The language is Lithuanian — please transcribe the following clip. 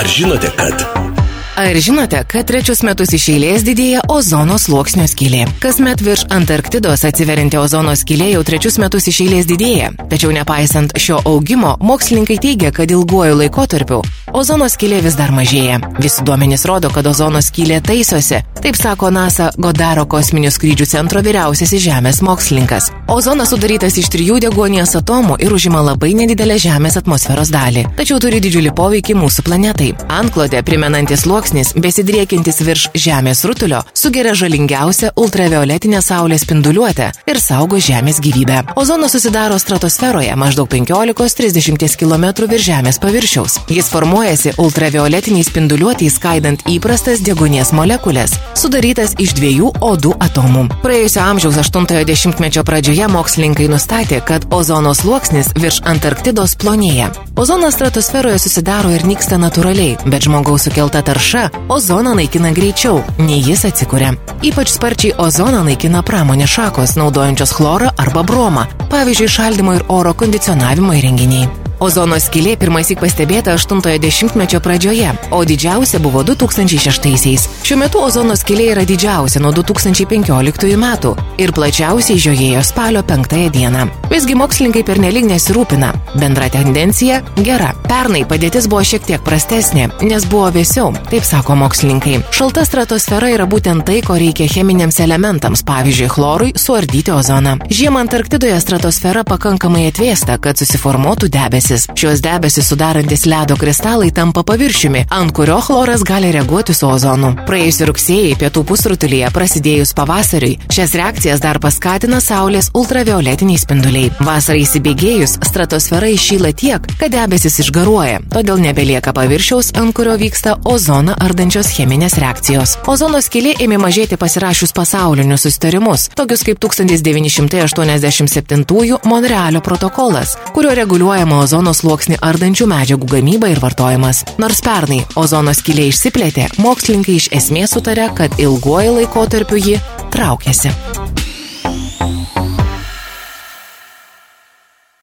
Ar žinote, kad Ar žinote, kad trečius metus iš eilės didėja ozono sluoksnio skylė? Kasmet virš Antarktidos atsiverinti ozono skylė jau trečius metus iš eilės didėja. Tačiau nepaisant šio augimo, mokslininkai teigia, kad ilguoju laikotarpiu ozono skylė vis dar mažėja. Visi duomenys rodo, kad ozono skylė taisosi. Taip sako NASA Godaro kosminių skrydžių centro vyriausiasis Žemės mokslininkas. Ozonas sudarytas iš trijų deguonies atomų ir užima labai nedidelę Žemės atmosferos dalį. Tačiau turi didžiulį poveikį mūsų planetai. Antklodė primenantis sluoksnis, besidriekintis virš Žemės rutulio, sugeria žalingiausią ultravioletinę Saulės spinduliuotę ir saugo Žemės gyvybę. Ozonas susidaro stratosferoje maždaug 15-30 km virš Žemės paviršiaus. Jis formuojasi ultravioletiniai spinduliuotėjai skaidant įprastas deguonies molekulės, sudarytas iš dviejų O2 atomų. Praėjusio amžiaus 80-mečio pradžioje mokslininkai nustatė, kad ozono sluoksnis virš Antarktidos plonėja. Ozonas stratosferoje susidaro ir nyksta natūraliai, bet žmogaus sukelta tarša ozoną naikina greičiau, nei jis atsikuria. Ypač sparčiai ozoną naikina pramonės šakos, naudojančios chlorą arba bromą, pavyzdžiui, šaldimo ir oro kondicionavimo įrenginiai. Ozono skylė pirmąsyk pastebėta 80-mečio pradžioje, o didžiausia buvo 2006-aisiais. Šiuo metu ozono skylė yra didžiausia nuo 2015 metų ir plačiausiai žiojėjo spalio 5 dieną. Visgi mokslininkai pernelyg nesirūpina. Bendra tendencija - gera. Pernai padėtis buvo šiek tiek prastesnė, nes buvo vėsiau, taip sako mokslininkai. Šalta stratosfera yra būtent tai, ko reikia cheminiams elementams, pavyzdžiui, chlorui, suardyti ozoną. Žiemą Antarktidoje stratosfera pakankamai atvėsta, kad susiformuotų debesis debesis. Šios debesis sudarantis ledo kristalai tampa paviršiumi, ant kurio chloras gali reaguoti su ozonu. Praėjusį rugsėjį pietų pusrutulyje prasidėjus pavasariui, šias reakcijas dar paskatina Saulės ultravioletiniai spinduliai. Vasarai įsibėgėjus, stratosfera iššyla tiek, kad debesis išgaruoja, todėl nebelieka paviršiaus, ant kurio vyksta ozoną ardančios cheminės reakcijos. Ozono skylė ėmė mažėti pasirašius pasaulinius sustarimus, tokius kaip 1987 Monrealio protokolas, kurio reguliuojama ozono sluoksnį ardančių medžiagų gamyba ir vartojimas. Nors pernai ozono skylė išsiplėtė, mokslininkai iš esmės sutarė, kad ilguoju laikotarpiu ji traukiasi.